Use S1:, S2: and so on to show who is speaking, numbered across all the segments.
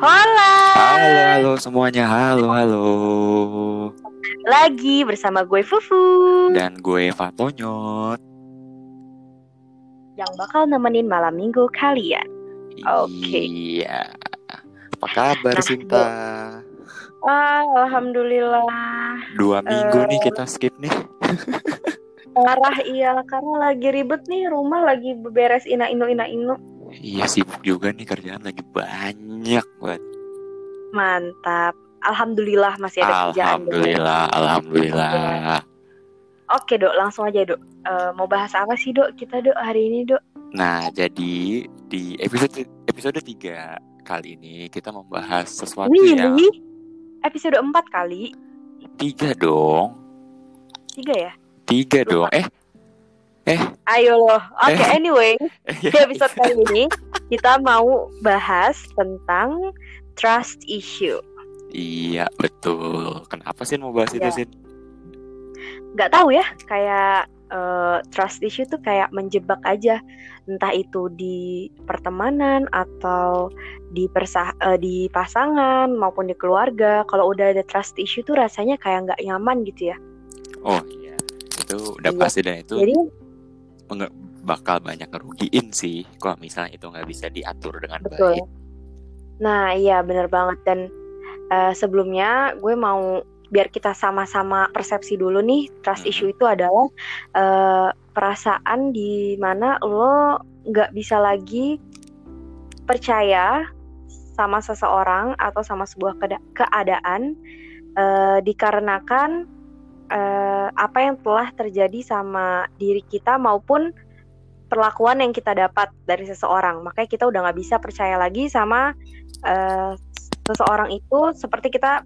S1: Hola.
S2: Halo, halo semuanya. Halo, halo.
S1: Lagi bersama gue Fufu
S2: Dan gue Fatonyot.
S1: yang bakal nemenin malam minggu kalian. Oke.
S2: Iya. Apa kabar
S1: Nah,
S2: Sinta?
S1: Ah, alhamdulillah.
S2: Dua minggu
S1: eh,
S2: nih kita skip nih.
S1: Parah iya karena lagi ribet nih rumah lagi beberes ina inu ina inu.
S2: Iya sibuk juga nih kerjaan lagi banyak banget.
S1: Mantap. Alhamdulillah masih ada kerjaan.
S2: Alhamdulillah, alhamdulillah.
S1: Oke dok, langsung aja dok. Eh, mau bahas apa sih dok kita dok hari ini dok?
S2: Nah, jadi di episode episode 3 kali ini kita membahas sesuatu yang
S1: Really? Episode 4 kali?
S2: tiga dong.
S1: Tiga ya?
S2: Tiga
S1: Lupa.
S2: dong. Eh,
S1: Ayo loh. Oke,
S2: Eh.
S1: anyway. Di episode kali ini kita mau bahas tentang trust issue.
S2: Iya betul. Kenapa sih mau bahas itu
S1: Iya.
S2: sih?
S1: Nggak tahu ya, kayak eh, trust issue tuh kayak menjebak aja, entah itu di pertemanan atau di persah eh, di pasangan maupun di keluarga. Kalau udah ada trust issue tuh rasanya kayak nggak nyaman gitu ya.
S2: Oh iya, itu udah
S1: Iya.
S2: pasti dan itu
S1: Jadi
S2: bakal banyak ngerugiin sih. Kalau misalnya itu nggak bisa diatur dengan
S1: betul.
S2: baik.
S1: Nah, iya bener banget dan eh, sebelumnya gue mau biar kita sama-sama persepsi dulu nih trust
S2: Mhm.
S1: issue itu adalah eh, perasaan di mana lo nggak bisa lagi percaya sama seseorang atau sama sebuah keadaan eh, dikarenakan eh, apa yang telah terjadi sama diri kita maupun perlakuan yang kita dapat dari seseorang makanya kita udah nggak bisa percaya lagi sama eh, seseorang itu seperti kita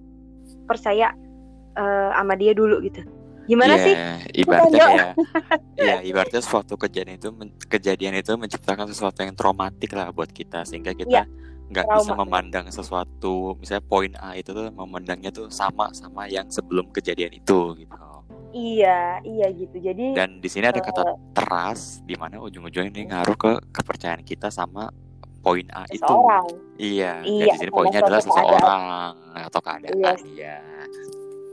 S1: percaya eh, sama dia dulu gitu. Gimana
S2: Iya,
S1: sih?
S2: Ibaratnya kayak, ya ibaratnya suatu kejadian itu kejadian itu menciptakan sesuatu yang traumatik lah buat kita sehingga kita
S1: Iya,
S2: nggak bisa memandang sesuatu misalnya poin A itu tuh memandangnya tuh sama sama yang sebelum kejadian itu gitu.
S1: Iya, iya gitu. Jadi
S2: Dan di sini ada
S1: Eh.
S2: kata teras di mana ujung-ujungnya ini ngaruh ke kepercayaan kita sama poin A itu.
S1: seseorang.
S2: Iya, dan
S1: Iya,
S2: di sini poinnya adalah
S1: suatu keadaan.
S2: seseorang atau keadaan.
S1: Iya.
S2: Iya.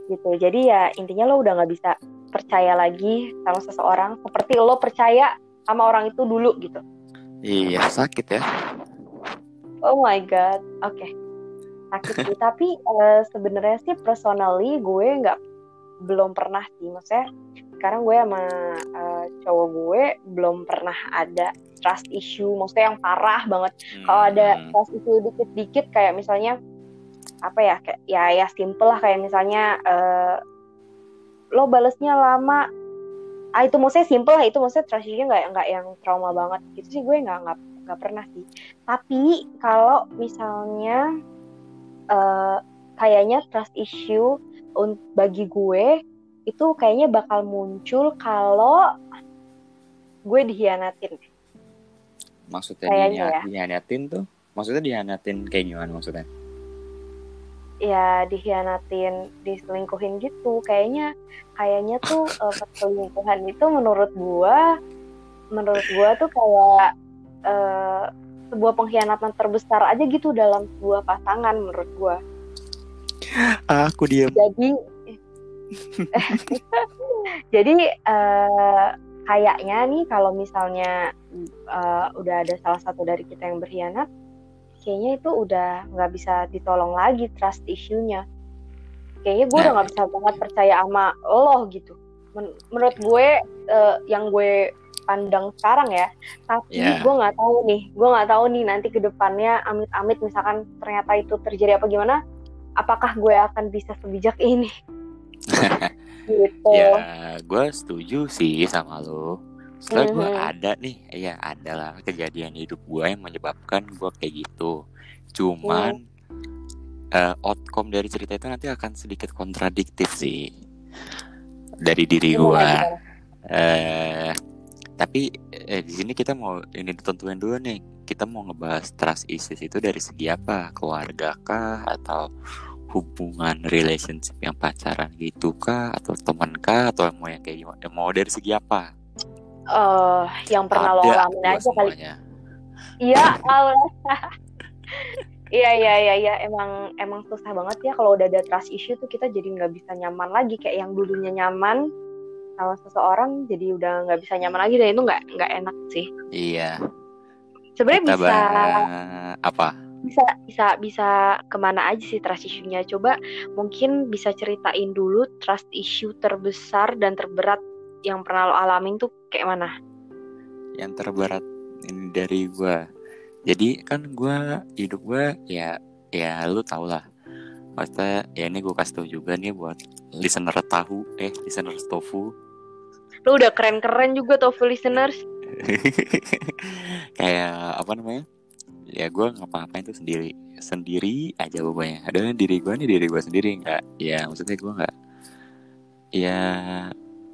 S1: gitu. Jadi ya intinya lo udah nggak bisa percaya lagi sama seseorang seperti lo percaya sama orang itu dulu gitu.
S2: Iya, sakit ya.
S1: Oh my god, oke. Sakit sih. Tapi eh, sebenarnya sih personally gue nggak belum pernah sih. Maksudnya sekarang gue sama eh, cowok gue belum pernah ada trust issue. Maksudnya yang parah banget. Kalau ada
S2: Hmm,
S1: trust issue dikit-dikit kayak misalnya apa ya kayak ya ya simple lah kayak misalnya eh, lo balesnya lama. Ah itu maksudnya simple lah itu maksudnya trust issue nggak nggak yang trauma banget gitu sih gue nggak nggak nggak pernah sih. Tapi kalau misalnya eh, kayaknya trust issue bagi gue itu kayaknya bakal muncul kalau gue dihianatin.
S2: maksudnya
S1: kayaknya ya.
S2: dihianatin tuh? Maksudnya dihianatin kayak gimana maksudnya?
S1: ya dihianatin, diselingkuhin gitu. Kayaknya kayaknya tuh eh, perselingkuhan itu menurut gua menurut gua tuh kayak eh, sebuah pengkhianatan terbesar aja gitu dalam sebuah pasangan menurut gua.
S2: Aku diam.
S1: Jadi jadi eh, kayaknya nih kalau misalnya eh, udah ada salah satu dari kita yang berkhianat, kayaknya itu udah nggak bisa ditolong lagi trust issue-nya. Kayaknya gue udah
S2: Nah.
S1: nggak bisa banget percaya sama lo gitu. Men- menurut gue eh, yang gue pandang sekarang ya, tapi
S2: Ya.
S1: gue nggak tahu nih, gue nggak tahu nih nanti ke depannya amit-amit misalkan ternyata itu terjadi apa gimana, apakah gue akan bisa sebijak ini? gitu.
S2: Ya, gue setuju sih sama lo. Soalnya gue
S1: Mhm.
S2: ada nih, ya ada lah kejadian hidup gue yang menyebabkan gue kayak gitu. Cuman eh, outcome dari cerita itu nanti akan sedikit kontradiktif sih dari diri gue. Eh, tapi eh, di sini kita mau ini ditentuin dulu nih. Kita mau ngebahas trust issues itu dari segi apa? Keluarga kah atau hubungan relationship yang pacaran gitu kah atau teman kah atau mau yang kayak gimana? Mau dari segi apa?
S1: eh yang pernah lo alamin aja kali. Iya, Allah. Iya iya iya iya emang emang susah banget ya kalau udah ada trust issue tuh kita jadi nggak bisa nyaman lagi kayak yang dulunya nyaman sama seseorang jadi udah nggak bisa nyaman lagi dan itu nggak nggak enak sih.
S2: Iya.
S1: Sebenarnya bisa
S2: bah- apa?
S1: bisa bisa bisa ke mana aja sih trust issue-nya coba mungkin bisa ceritain dulu trust issue terbesar dan terberat yang pernah lo alamin tuh kayak mana
S2: Yang terberat ini dari gua. Jadi kan gua hidup gua ya ya lu tau lah. Maksudnya ya ini gue kasih tau juga nih buat listener tahu eh listener tofu
S1: lo udah keren-keren juga tuh listeners.
S2: Kayak apa namanya? Ya gue ngapa-ngapain tuh sendiri sendiri aja pokoknya. Adalah diri gue nih diri gue sendiri nggak ya maksudnya gue nggak ya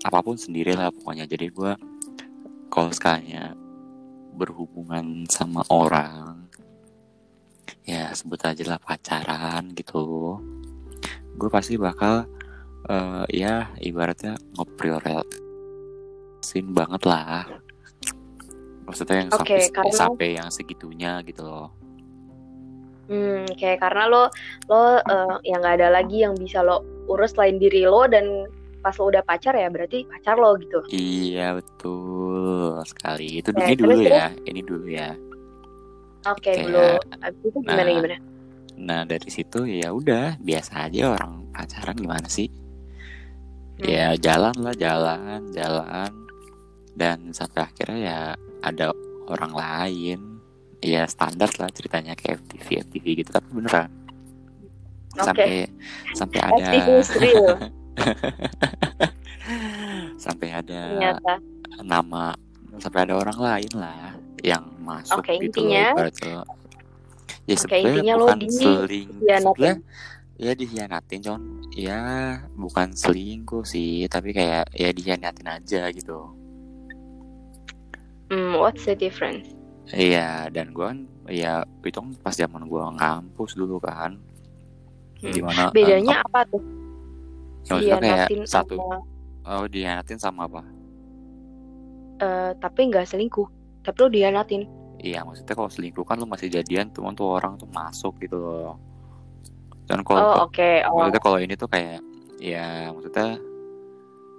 S2: apa pun sendiri lah pokoknya. Jadi gue kalau sekalinya berhubungan sama orang ya sebut aja lah pacaran gitu gue pasti bakal eh, ya ibaratnya ngeprioritasin banget lah. Maksudnya yang
S1: Oke,
S2: sampai
S1: karena-
S2: sampai yang segitunya gitu loh.
S1: Hmm kayak karena lo lo eh, ya nggak ada lagi yang bisa lo urus selain diri lo dan pas lo udah pacar ya berarti pacar lo gitu.
S2: Iya betul sekali. Itu ini dulu
S1: terus,
S2: ya. ini dulu ya.
S1: Oke
S2: Kayak-
S1: dulu abis itu gimana
S2: nah,
S1: gimana?
S2: nah dari situ ya udah biasa aja orang pacaran gimana sih?
S1: Hmm.
S2: ya jalan lah jalan jalan dan sampai akhirnya ya ada orang lain. Ya standar lah ceritanya kayak FTV FTV gitu tapi beneran.
S1: Oke.
S2: sampai sampai ada. sampai ada
S1: ternyata.
S2: nama sampai ada orang lain lah yang masuk
S1: Oke,
S2: gitu
S1: intinya-
S2: loh ya sebenarnya
S1: intinya
S2: bukan
S1: di-
S2: seling sebenarnya ya dihianatin con ya bukan selingkuh sih tapi kayak ya dihianatin aja gitu
S1: hmm, what's the difference?
S2: Iya dan gue kan ya itu kan pas zaman gue ngampus dulu kan.
S1: Hmm.
S2: di mana eh,
S1: bedanya apa tuh?
S2: Ya kayak satu
S1: sama,
S2: oh dihianatin sama apa?
S1: Eh, tapi nggak selingkuh. Tapi lo dihianatin
S2: Iya maksudnya kalau selingkuh kan lu masih jadian tuh tuh orang tuh masuk gitu loh. Dan kalau
S1: oh oke oh.
S2: maksudnya kalau ini tuh kayak ya maksudnya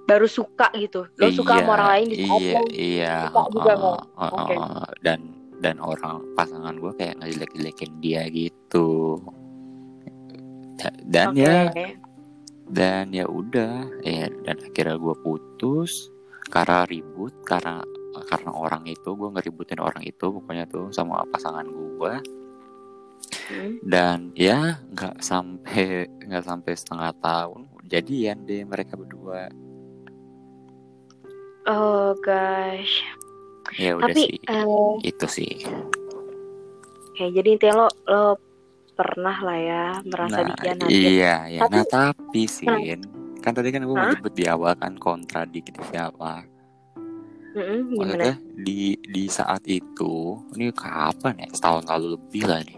S1: baru suka gitu lo suka sama orang lain di
S2: iya iya
S1: suka juga
S2: uh,
S1: mau.
S2: uh, uh, uh, dan dan orang pasangan gue kayak ngejelek-jelekin dia gitu. Da- Dan
S1: Oke.
S2: ya dan ya udah ya dan akhirnya gue putus karena ribut karena karena orang itu gue ngeributin orang itu pokoknya tuh sama pasangan gue
S1: Hmm.
S2: dan ya nggak sampai nggak sampai setengah tahun jadian deh mereka berdua
S1: oh gosh.
S2: Ya udah
S1: tapi
S2: sih.
S1: eh,
S2: itu sih.
S1: Oke jadi intinya lo lo pernah lah ya merasa
S2: nah
S1: dikhianatin
S2: iya ya
S1: Tapi-
S2: nah tapi sin kan tadi kan gue
S1: Hah?
S2: menyebut di awal kan kontradiktif apa
S1: Mm-mm, gimana?
S2: Maksudnya di di saat itu ini kapan ya? Setahun lalu lebih lah nih.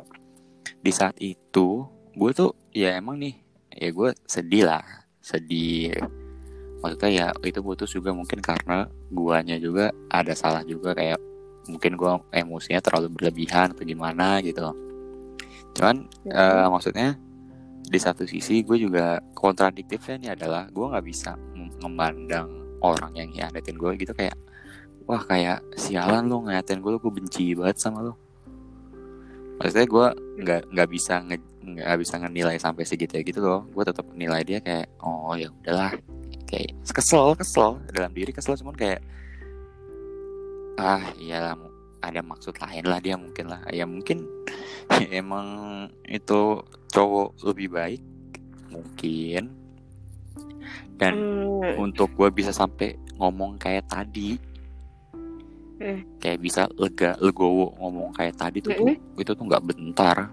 S2: Di saat itu gue tuh ya emang nih ya gue sedih lah. Sedih maksudnya ya itu putus juga mungkin karena guanya juga ada salah juga kayak mungkin gue emosinya terlalu berlebihan atau gimana gitu. Cuman
S1: Mm-mm.
S2: eh, maksudnya di satu sisi gue juga kontradiktifnya ini adalah gue nggak bisa mem- memandang orang yang hianatin gue gitu kayak wah kayak sialan lo ngatain gue lo gue benci banget sama lo maksudnya gue nggak nggak bisa nggak bisa ngenilai sampai segitu ya gitu loh. Gue tetap nilai dia kayak oh ya udahlah kayak kesel kesel. Dalam diri kesel cuman kayak ah iyalah ada maksud lain lah dia mungkin lah. Ya mungkin emang itu cowok lebih baik mungkin. Dan
S1: Hmm,
S2: untuk gue bisa sampai ngomong kayak tadi.
S1: Hmm.
S2: kayak bisa lega legowo ngomong kayak tadi tuh, tuh itu tuh nggak bentar.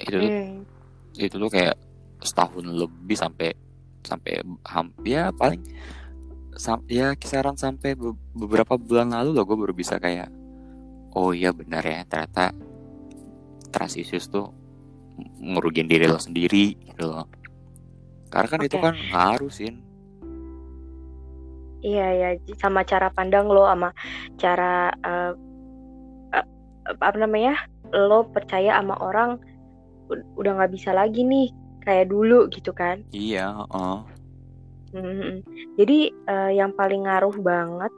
S2: Itu tuh
S1: hmm.
S2: itu tuh kayak setahun lebih sampai sampai hampir ya paling sam- ya kisaran sampai be- beberapa bulan lalu loh gue baru bisa kayak oh iya benar ya ternyata trust issues tuh ngerugiin diri lo sendiri gitu loh. Karena kan itu
S1: Oke.
S2: kan ngarusin
S1: Iya ya, sama cara pandang lo sama cara eh, eh, apa namanya lo percaya sama orang udah nggak bisa lagi nih kayak dulu gitu kan.
S2: Iya oh
S1: Mhm. jadi eh, yang paling ngaruh banget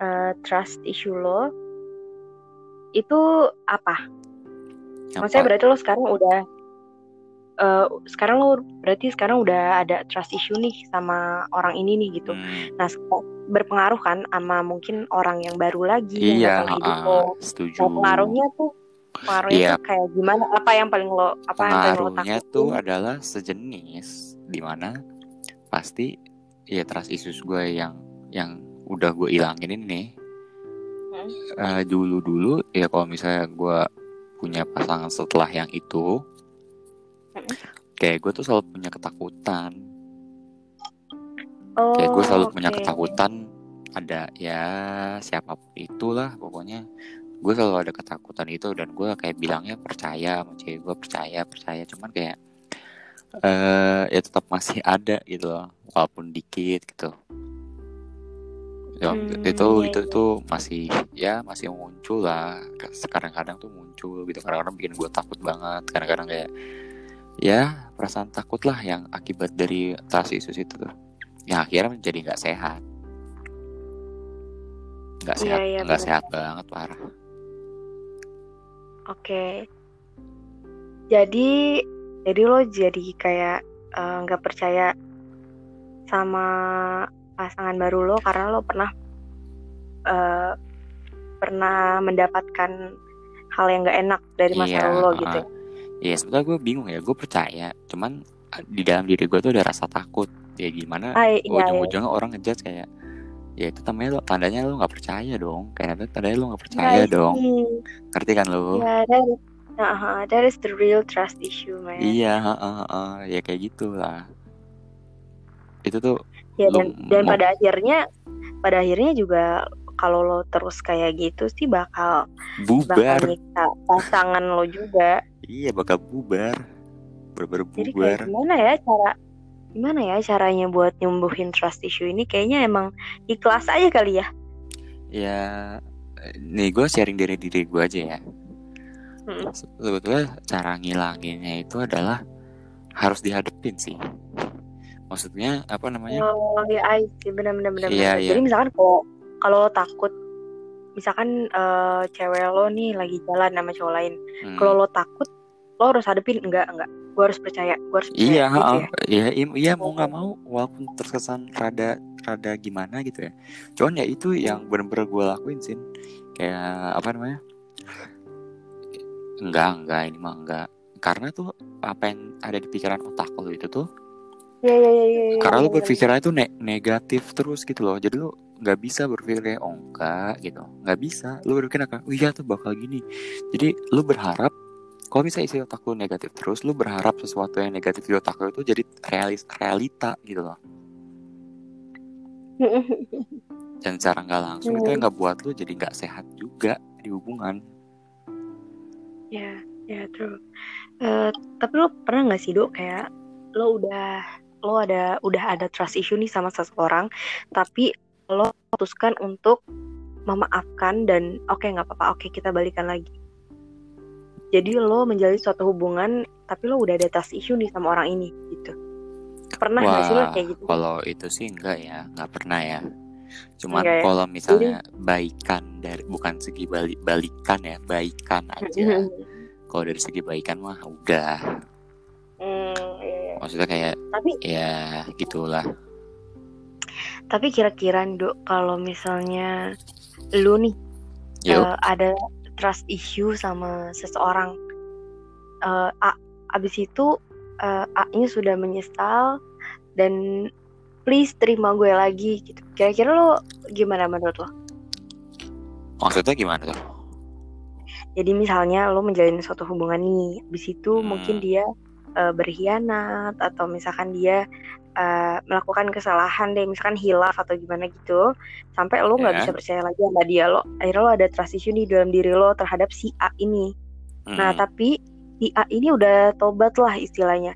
S1: eh, trust issue lo itu apa? Maksudnya berarti lo sekarang udah eh, sekarang lo berarti sekarang udah ada trust issue nih sama orang ini nih gitu.
S2: Hmm,
S1: Nah, berpengaruh kan sama mungkin orang yang baru lagi yang
S2: iya
S1: ke hidup
S2: ah,
S1: lo.
S2: setuju.
S1: Nah, pengaruhnya tuh pengaruhnya
S2: Iya.
S1: tuh kayak gimana? Apa yang paling lo apa yang paling lo takutin?
S2: tuh adalah sejenis di mana pasti ya trust issues gue yang yang udah gue ilangin ini
S1: Hmm.
S2: eh, dulu dulu ya kalau misalnya gue punya pasangan setelah yang itu
S1: Hmm.
S2: kayak gue tuh selalu punya ketakutan
S1: Oh,
S2: kayak gue selalu punya
S1: oke.
S2: ketakutan ada ya siapa pun itulah pokoknya gue selalu ada ketakutan itu dan gue kayak bilangnya percaya sama cewek gue percaya percaya. Cuman kayak eh ya tetap masih ada gitu loh walaupun dikit gitu. Ya,
S1: Hmm,
S2: itu
S1: iya,
S2: itu
S1: iya.
S2: tuh masih ya masih muncul lah. Kadang-kadang tuh muncul gitu. Kadang-kadang bikin gue takut banget. Kadang-kadang kayak ya perasaan takut lah yang akibat dari trust issues itu tuh. Ya akhirnya menjadi nggak sehat. Nggak
S1: Iya,
S2: sehat
S1: iya,
S2: nggak sehat banget parah
S1: Oke. Jadi jadi lo jadi kayak eh, nggak percaya sama pasangan baru lo karena lo pernah eh, pernah mendapatkan hal yang nggak enak dari masa
S2: Iya,
S1: lo gitu. ya.
S2: Iya sebetulnya gue bingung ya gue percaya cuman di dalam diri gue tuh ada rasa takut ya gimana
S1: Ah, iya, iya.
S2: ujung-ujungnya orang ngejudge kayak ya itu namanya lo tandanya lo nggak percaya dong. Kayak tandanya lo nggak percaya
S1: I
S2: dong. Ngerti kan lo?
S1: Yeah, that is, uh, that is the real trust issue, man.
S2: iya heeh, heeh. ya kayak gitulah itu tuh
S1: Ya dan dan
S2: mau-
S1: pada akhirnya pada akhirnya juga kalau lo terus kayak gitu sih bakal bakal
S2: bubar.
S1: nyiksa pasangan lo juga.
S2: iya bakal bubar. Bener
S1: Jadi kayak gimana ya cara gimana ya caranya buat nyembuhin trust issue ini? Kayaknya emang ikhlas aja kali ya.
S2: ya nih gue sharing dari diri gue aja ya
S1: Mm-mm.
S2: sebetulnya cara ngilanginnya itu adalah harus dihadepin sih maksudnya apa namanya
S1: Oh ya, I see. benar benar benar.
S2: Iya,
S1: benar.
S2: iya.
S1: Jadi misalkan kalau kalau lo takut, misalkan eh, cewek lo nih lagi jalan sama cowok lain,
S2: Hmm,
S1: kalau lo takut, lo harus hadepin enggak enggak. Gue harus percaya, gue harus percaya.
S2: iya
S1: gitu
S2: heeh.
S1: ya.
S2: iya im- iya mau nggak mau walaupun terkesan rada rada gimana gitu ya cuman ya itu yang bener-bener gue lakuin sih kayak apa namanya enggak enggak ini mah enggak karena tuh apa yang ada di pikiran otak lo itu tuh
S1: Iya iya iya iya. iya,
S2: karena lo
S1: benar.
S2: berpikirannya tuh ne- negatif terus gitu loh jadi lo nggak bisa berpikir kayak oh enggak gitu nggak bisa lo berpikir kayak oh iya tuh bakal gini jadi lo berharap kalau misalnya isi otak lo negatif terus lo berharap sesuatu yang negatif di otak lo itu jadi realis realita gitu loh dan secara nggak langsung itu yang nggak buat lo jadi nggak sehat juga di hubungan
S1: Ya, ya true. Eh, tapi lo pernah nggak sih dok kayak lo udah lo ada udah ada trust issue nih sama seseorang, tapi lo putuskan untuk memaafkan dan oke nggak apa-apa, oke kita balikan lagi. Jadi lo menjalin suatu hubungan, tapi lo udah ada trust issue nih sama orang ini gitu. Pernah nggak sih lo
S2: Wah,
S1: kayak gitu?
S2: kalau itu sih enggak ya nggak pernah ya cuman
S1: Enggak ya?
S2: kalau misalnya baikan dari bukan segi balik balikan ya baikan aja kalau dari segi baikan mah udah
S1: Hmm, iya, iya.
S2: maksudnya kayak
S1: Tapi
S2: ya gitulah
S1: tapi kira-kira dok kalau misalnya lu nih eh, ada trust issue sama seseorang. Eh A, abis itu eh, A-nya sudah menyesal dan please terima gue lagi gitu. Kira-kira lo gimana menurut lo?
S2: Maksudnya gimana tuh?
S1: Jadi misalnya lo menjalin suatu hubungan nih abis itu
S2: Hmm.
S1: mungkin dia eh, berkhianat atau misalkan dia eh, melakukan kesalahan deh misalkan hilaf atau gimana gitu sampai lo nggak
S2: Ya.
S1: bisa percaya lagi sama dia lo akhirnya lo ada trust issue nih dalam diri lo terhadap si A ini Nah,
S2: Hmm,
S1: tapi si A ini udah tobat lah istilahnya.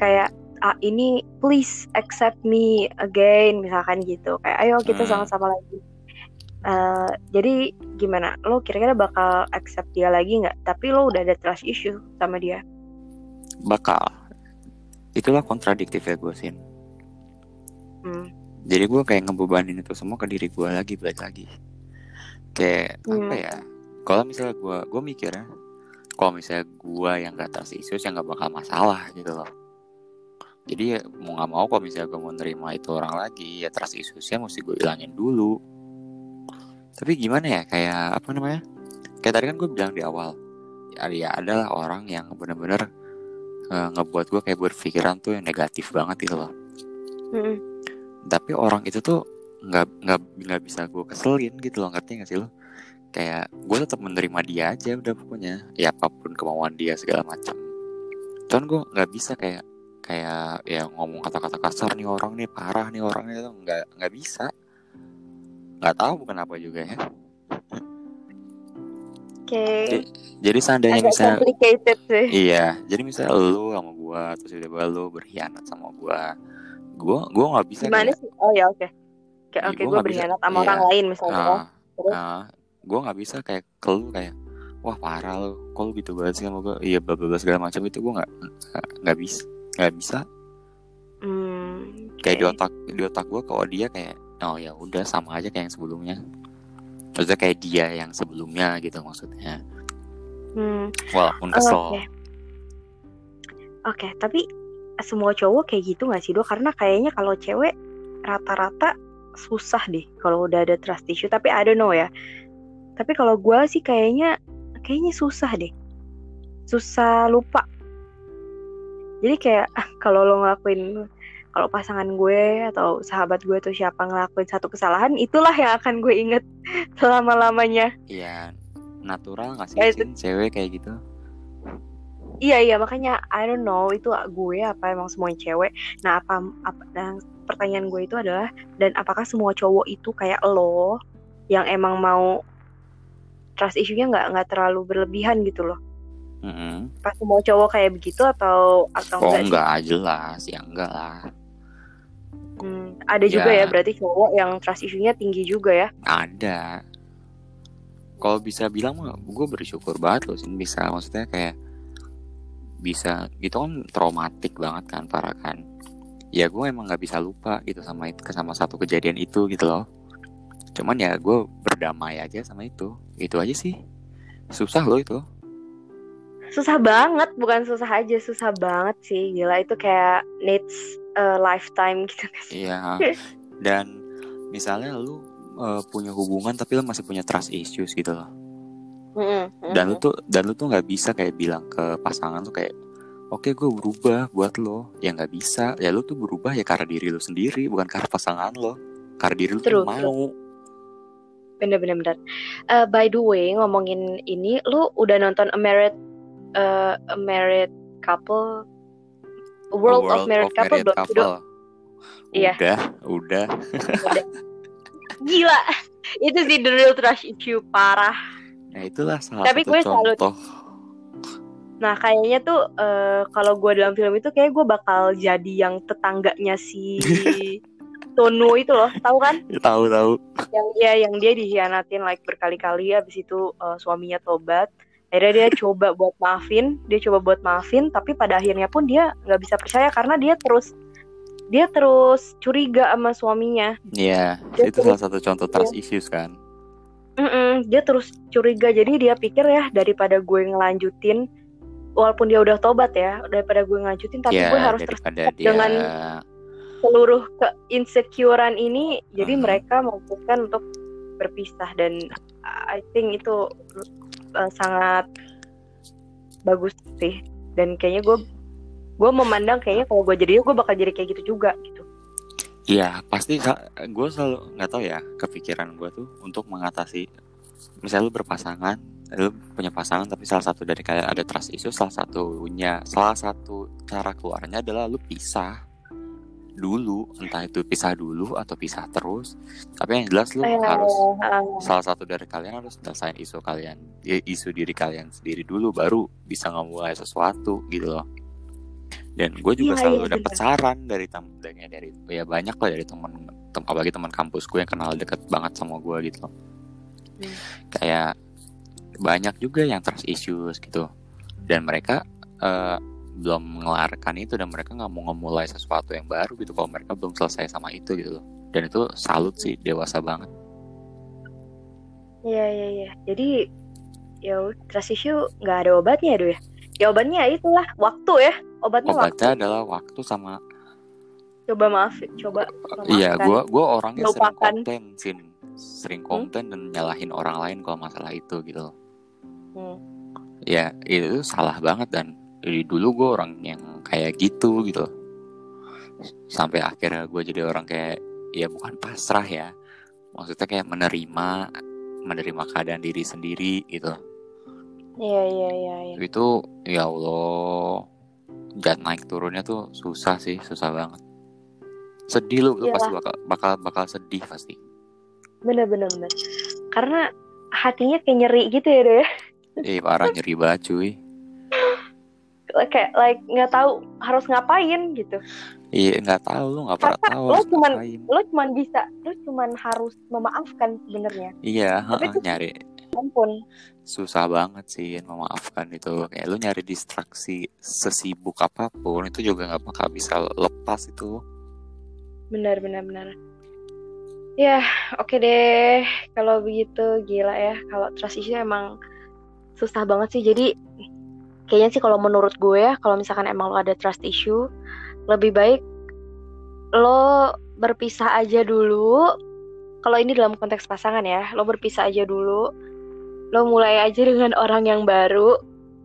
S1: Kayak A ini please accept me again misalkan gitu. Kayak ayo kita
S2: Hmm.
S1: sama-sama lagi. Uh, jadi gimana? Lo kira-kira bakal accept dia lagi nggak? Tapi lo udah ada trust issue sama dia.
S2: Bakal. Itulah kontradiktif ya gue sih.
S1: Hmm.
S2: Jadi gue kayak ngebebanin itu semua ke diri gue lagi, balik lagi. Kayak
S1: Hmm.
S2: apa ya? Kalau misalnya gue, gue mikirnya, kalau misalnya gue yang gak trust issues, yang gak bakal masalah gitu loh. Jadi ya, mau nggak mau kalau misalnya gue mau nerima itu orang lagi, ya trust issuesnya mesti gue ilangin dulu. Tapi gimana ya, kayak apa namanya? Kayak tadi kan gue bilang di awal, ya, ya adalah orang yang bener-bener eh, ngebuat gue kayak berpikiran tuh yang negatif banget gitu loh.
S1: Mm-mm.
S2: Tapi orang itu tuh nggak nggak nggak bisa gue keselin gitu loh, ngerti gak sih lo? Kayak gue tetap menerima dia aja udah pokoknya, ya apa pun kemauan dia segala macam. Cuman gue nggak bisa kayak kayak ya ngomong kata-kata kasar nih orang nih parah nih orangnya itu nggak nggak bisa nggak tahu kenapa juga ya
S1: Oke.
S2: jadi seandainya
S1: Agak
S2: misalnya
S1: complicated sih.
S2: iya jadi misalnya lu sama gua terus tiba-tiba lu berkhianat sama gua gua gua nggak bisa
S1: Gimana
S2: kayak
S1: sih? Oh ya oke. Oke
S2: Iya,
S1: oke
S2: gua
S1: gue berkhianat sama
S2: Iya.
S1: orang lain misalnya.
S2: ah,
S1: terus?
S2: ah, gua nggak bisa kayak ke lu kayak wah parah lu kok lu gitu banget sih sama gua iya bla bla segala macam itu gua nggak nggak- bisa nggak bisa
S1: Hmm,
S2: kayak di otak di otak gue kalau dia kayak oh ya udah sama aja kayak yang sebelumnya maksudnya kayak dia yang sebelumnya gitu maksudnya
S1: Hmm,
S2: walaupun kesel
S1: Oke. Oke, tapi semua cowok kayak gitu gak sih do? Karena kayaknya kalau cewek rata-rata susah deh kalau udah ada trust issue. Tapi I don't know ya. Tapi kalau gue sih kayaknya kayaknya susah deh. Susah lupa. Jadi kayak ah, kalau lo ngelakuin kalau pasangan gue atau sahabat gue atau siapa ngelakuin satu kesalahan, itulah yang akan gue inget selama-lamanya.
S2: Iya natural nggak sih Sin, cewek kayak gitu
S1: Iya iya makanya I don't know itu gue apa emang semuanya cewek. Nah apa apa dan pertanyaan gue itu adalah dan apakah semua cowok itu kayak lo yang emang mau trust issue-nya nggak nggak terlalu berlebihan gitu loh.
S2: Mm-mm.
S1: Pas semua cowok kayak begitu atau atau
S2: oh
S1: enggak?
S2: jelas ya enggak lah
S1: Hmm, ada juga
S2: Ya.
S1: ya berarti cowok yang trust issue-nya tinggi juga ya.
S2: ada kalau bisa bilang mah gue bersyukur banget loh sih bisa maksudnya kayak bisa gitu kan traumatik banget kan parah kan. Ya gue emang nggak bisa lupa gitu sama itu sama satu kejadian itu gitu loh. Cuman ya gue berdamai aja sama itu. Itu aja sih. Susah loh itu.
S1: Susah banget, bukan susah aja, susah banget sih. Gila itu kayak needs a lifetime gitu.
S2: iya. Dan misalnya lu eh, punya hubungan tapi lu masih punya trust issues gitu loh
S1: Mm-mm,
S2: dan lu tuh dan lu tuh nggak bisa kayak bilang ke pasangan tuh kayak oke gue berubah buat lo. Ya nggak bisa. Ya lu tuh berubah ya karena diri lu sendiri bukan karena pasangan lo. Karena diri lu
S1: True,
S2: tuh mau
S1: Bener bener bener. Eh, by the way ngomongin ini, lu udah nonton A Married eh, A Married Couple? World,
S2: A
S1: of Married Couple belum? Dok? Iya.
S2: udah. Udah.
S1: Gila, itu sih the real trash issue parah.
S2: Ya itulah salah
S1: Tapi
S2: satu
S1: gue
S2: contoh
S1: Nah kayaknya tuh eh, kalau gue dalam film itu kayak gue bakal jadi yang tetangganya si Tonu itu loh, tahu kan?
S2: Ya, tahu tahu
S1: Yang dia yang dia dihianatin like berkali-kali, habis itu eh, suaminya tobat. Akhirnya dia coba buat maafin, dia coba buat maafin, tapi pada akhirnya pun dia nggak bisa percaya karena dia terus dia terus curiga sama suaminya.
S2: Iya itu
S1: terus-
S2: salah satu contoh trust issues kan
S1: Mm-mm, dia terus curiga. Jadi dia pikir ya daripada gue ngelanjutin walaupun dia udah tobat ya daripada gue ngelanjutin tapi
S2: ya
S1: gue harus terus
S2: dia
S1: dengan seluruh keinsecurean ini. Jadi
S2: Mhm.
S1: mereka memutuskan untuk berpisah. Dan I think itu uh, sangat bagus sih. Dan kayaknya gue gue memandang kayaknya kalau gue jadi gue bakal jadi kayak gitu juga gitu
S2: Iya pasti gue selalu nggak tahu ya kepikiran gue tuh untuk mengatasi misalnya lu berpasangan lu punya pasangan tapi salah satu dari kalian ada trust issue salah satunya salah satu cara keluarnya adalah lu pisah dulu entah itu pisah dulu atau pisah terus tapi yang jelas lu
S1: Eh,
S2: harus
S1: uh,
S2: salah satu dari kalian harus selesai isu kalian isu diri kalian sendiri dulu baru bisa ngemulai sesuatu gitu loh dan gue juga
S1: Iya,
S2: selalu
S1: iya,
S2: dapat saran dari tem dari, ya banyak lah dari teman tem, apalagi teman kampus gue yang kenal deket banget sama gue gitu loh
S1: Hmm.
S2: kayak banyak juga yang trust issues gitu dan mereka eh, belum mengelarkan itu dan mereka nggak mau memulai sesuatu yang baru gitu kalau mereka belum selesai sama itu gitu loh dan itu salut sih dewasa banget
S1: Iya iya iya. Jadi ya trust issue nggak ada obatnya ya, Do ya. Ya obatnya ya itulah waktu ya. Obatnya waktu.
S2: obatnya adalah waktu sama
S1: Coba maaf, coba
S2: iya gue gua orangnya sering
S1: Melupakan.
S2: komplain sin sering
S1: Hmm?
S2: komplain dan nyalahin orang lain kalau masalah itu gitu.
S1: Hmm.
S2: ya itu salah banget dan dari dulu gue orang yang kayak gitu gitu sampai akhirnya gue jadi orang kayak ya bukan pasrah ya maksudnya kayak menerima menerima keadaan diri sendiri gitu
S1: Iya iya iya. iya.
S2: itu ya Allah dan naik turunnya tuh susah sih susah banget sedih lu, lu
S1: Iyalah.
S2: pasti bakal bakal bakal sedih pasti
S1: Bener bener bener. Karena hatinya kayak nyeri gitu ya, ya.
S2: eh parah nyeri banget cuy
S1: Kayak like nggak tahu harus ngapain gitu.
S2: iya nggak tahu lu nggak pernah tahu
S1: lo cuman-
S2: ngapain.
S1: Lo cuman bisa, lo cuman harus memaafkan sebenarnya.
S2: iya
S1: Tapi
S2: heeh,
S1: tuh-
S2: nyari
S1: Ampun.
S2: susah banget sih memaafkan itu kayak lu nyari distraksi sesibuk apa pun itu juga nggak bakal bisa lepas itu
S1: Benar benar benar. Ya, oke deh. Kalau begitu gila ya. Kalau trust issue emang susah banget sih. Jadi kayaknya sih kalau menurut gue ya, kalau misalkan emang lo ada trust issue, lebih baik lo berpisah aja dulu. Kalau ini dalam konteks pasangan ya, lo berpisah aja dulu. Lo mulai aja dengan orang yang baru.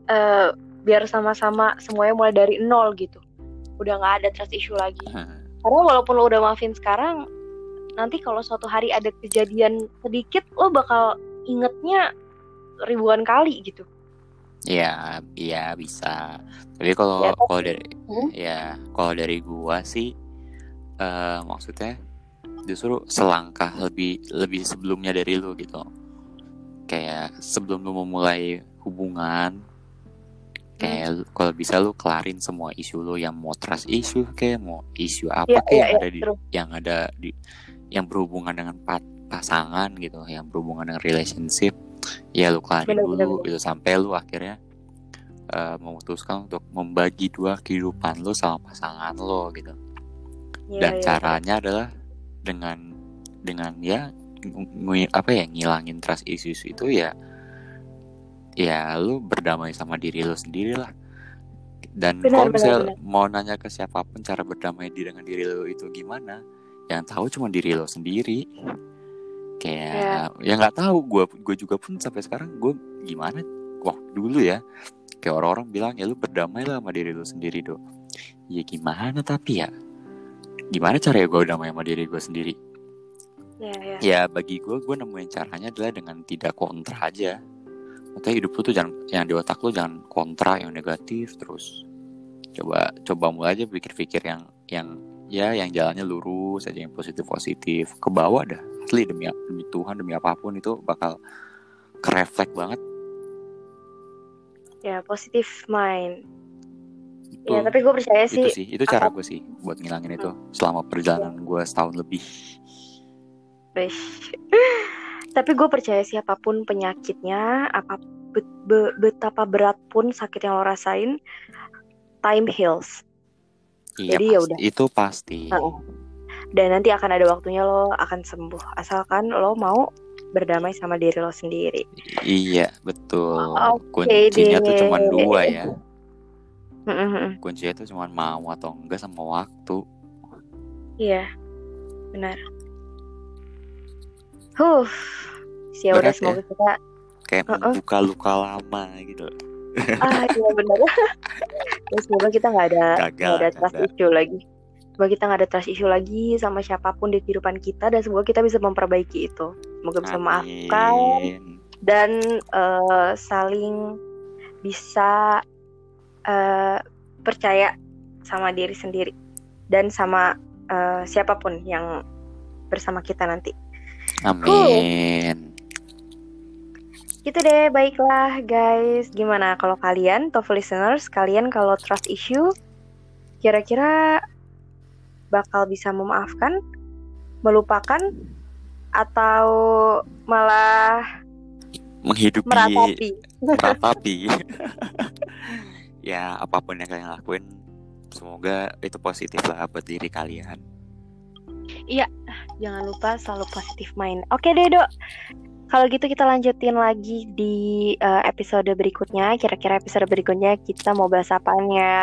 S1: eh, biar sama-sama semuanya mulai dari nol gitu. Udah nggak ada trust issue lagi. Karena walaupun lo udah maafin sekarang, nanti kalau suatu hari ada kejadian sedikit, lo bakal ingetnya ribuan kali gitu.
S2: ya iya bisa tapi kalau
S1: Ya,
S2: kalau dari
S1: Hmm?
S2: ya kalau dari gua sih eh maksudnya justru selangkah lebih lebih sebelumnya dari lu gitu kayak sebelum lu memulai hubungan kayak lu- kalau bisa lu kelarin semua isu lu yang mau trust issue kayak mau isu apa
S1: Iya,
S2: kayak
S1: iya,
S2: yang
S1: iya,
S2: ada di
S1: true.
S2: yang ada di yang berhubungan dengan pa- pasangan gitu yang berhubungan dengan relationship ya lu kelarin
S1: Bener,
S2: dulu
S1: bener,
S2: gitu sampai lu akhirnya eh, memutuskan untuk membagi dua kehidupan lu sama pasangan lo gitu
S1: Iya,
S2: dan
S1: iya.
S2: caranya adalah dengan dengan ya apa ya ngilangin trust issues itu ya ya lu berdamai sama diri lu sendiri lah dan
S1: Benar,
S2: kalau misalnya
S1: benar,
S2: mau nanya ke siapa pun cara berdamai di dengan diri lu itu gimana yang tahu cuma diri lo sendiri. Kayak ya. nggak tahu gue gue juga pun sampai sekarang gue gimana wah dulu ya kayak orang-orang bilang ya lu berdamai lah sama diri lu sendiri do ya gimana tapi ya gimana cara ya gue berdamai sama diri gue sendiri
S1: Iya, iya.
S2: ya bagi gue gue nemuin caranya adalah dengan tidak kontra aja. Makanya hidup lu tuh jangan yang di otak lu jangan kontra yang negatif terus coba coba mulai aja pikir-pikir yang yang ya yang jalannya lurus aja yang positif positif ke bawah dah. Asli demi demi Tuhan demi apa pun itu bakal kereflek banget.
S1: Ya, positive mind.
S2: itu
S1: Ya, tapi gue percaya
S2: itu
S1: sih,
S2: sih itu cara gue sih buat ngilangin itu selama perjalanan gue setahun lebih
S1: Tapi gue percaya siapa pun penyakitnya, apa be- be- betapa berat pun sakit yang lo rasain, time heals.
S2: iya
S1: Jadi ya udah.
S2: itu pasti.
S1: Dan nanti akan ada waktunya lo akan sembuh, asalkan lo mau berdamai sama diri lo sendiri.
S2: iya betul
S1: Oke
S2: kuncinya tuh
S1: deh.
S2: cuma dua ya kuncinya tuh cuma mau atau enggak sama waktu
S1: Iya, benar. Huh, ya udah
S2: ya?
S1: semoga kita
S2: kayak membuka luka lama gitu
S1: ah iya benar. ya, semoga kita nggak ada
S2: gagal
S1: nggak ada trust issue lagi. Semoga kita nggak ada trust issue lagi sama siapa pun di kehidupan kita dan semoga kita bisa memperbaiki itu. Semoga bisa memaafkan
S2: Amin.
S1: dan eh, saling bisa eh, percaya sama diri sendiri dan sama eh, siapa pun yang bersama kita nanti.
S2: Amin.
S1: Gitu deh, baiklah guys. Gimana kalau kalian, TOEFL listeners, kalian kalau trust issue, kira-kira bakal bisa memaafkan, melupakan, atau malah
S2: menghidupi
S1: Meratapi.
S2: meratapi ya apa pun yang kalian lakuin semoga itu positif lah buat diri kalian
S1: Jangan lupa selalu positif mind. Oke deh, Dok. Kalau gitu kita lanjutin lagi di eh, episode berikutnya. Kira-kira episode berikutnya kita mau bahas apaan ya?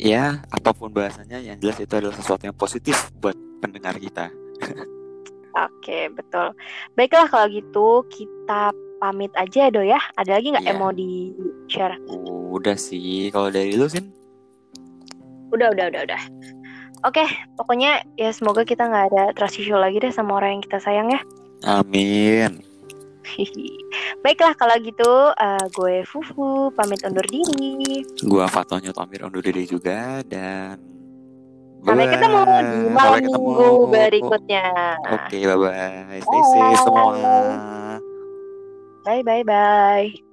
S2: ya apa pun bahasanya yang jelas itu adalah sesuatu yang positif buat pendengar kita
S1: Oke, betul. Baiklah kalau gitu kita pamit aja, Do ya. Ada lagi nggak
S2: Iya.
S1: yang mau di share?
S2: udah sih kalau dari lu sih
S1: Udah, udah, udah, udah. Oke, pokoknya ya semoga kita nggak ada trust issue lagi deh sama orang yang kita sayang ya.
S2: amin
S1: Baiklah kalau gitu eh, gue Fufu pamit undur diri.
S2: gua Fatonyo Tomir undur diri juga dan
S1: Sampai
S2: bye-bye.
S1: ketemu di
S2: Sampai
S1: malam
S2: ketemu.
S1: minggu berikutnya.
S2: Oke, bye bye. Stay safe semua.
S1: Bye bye bye.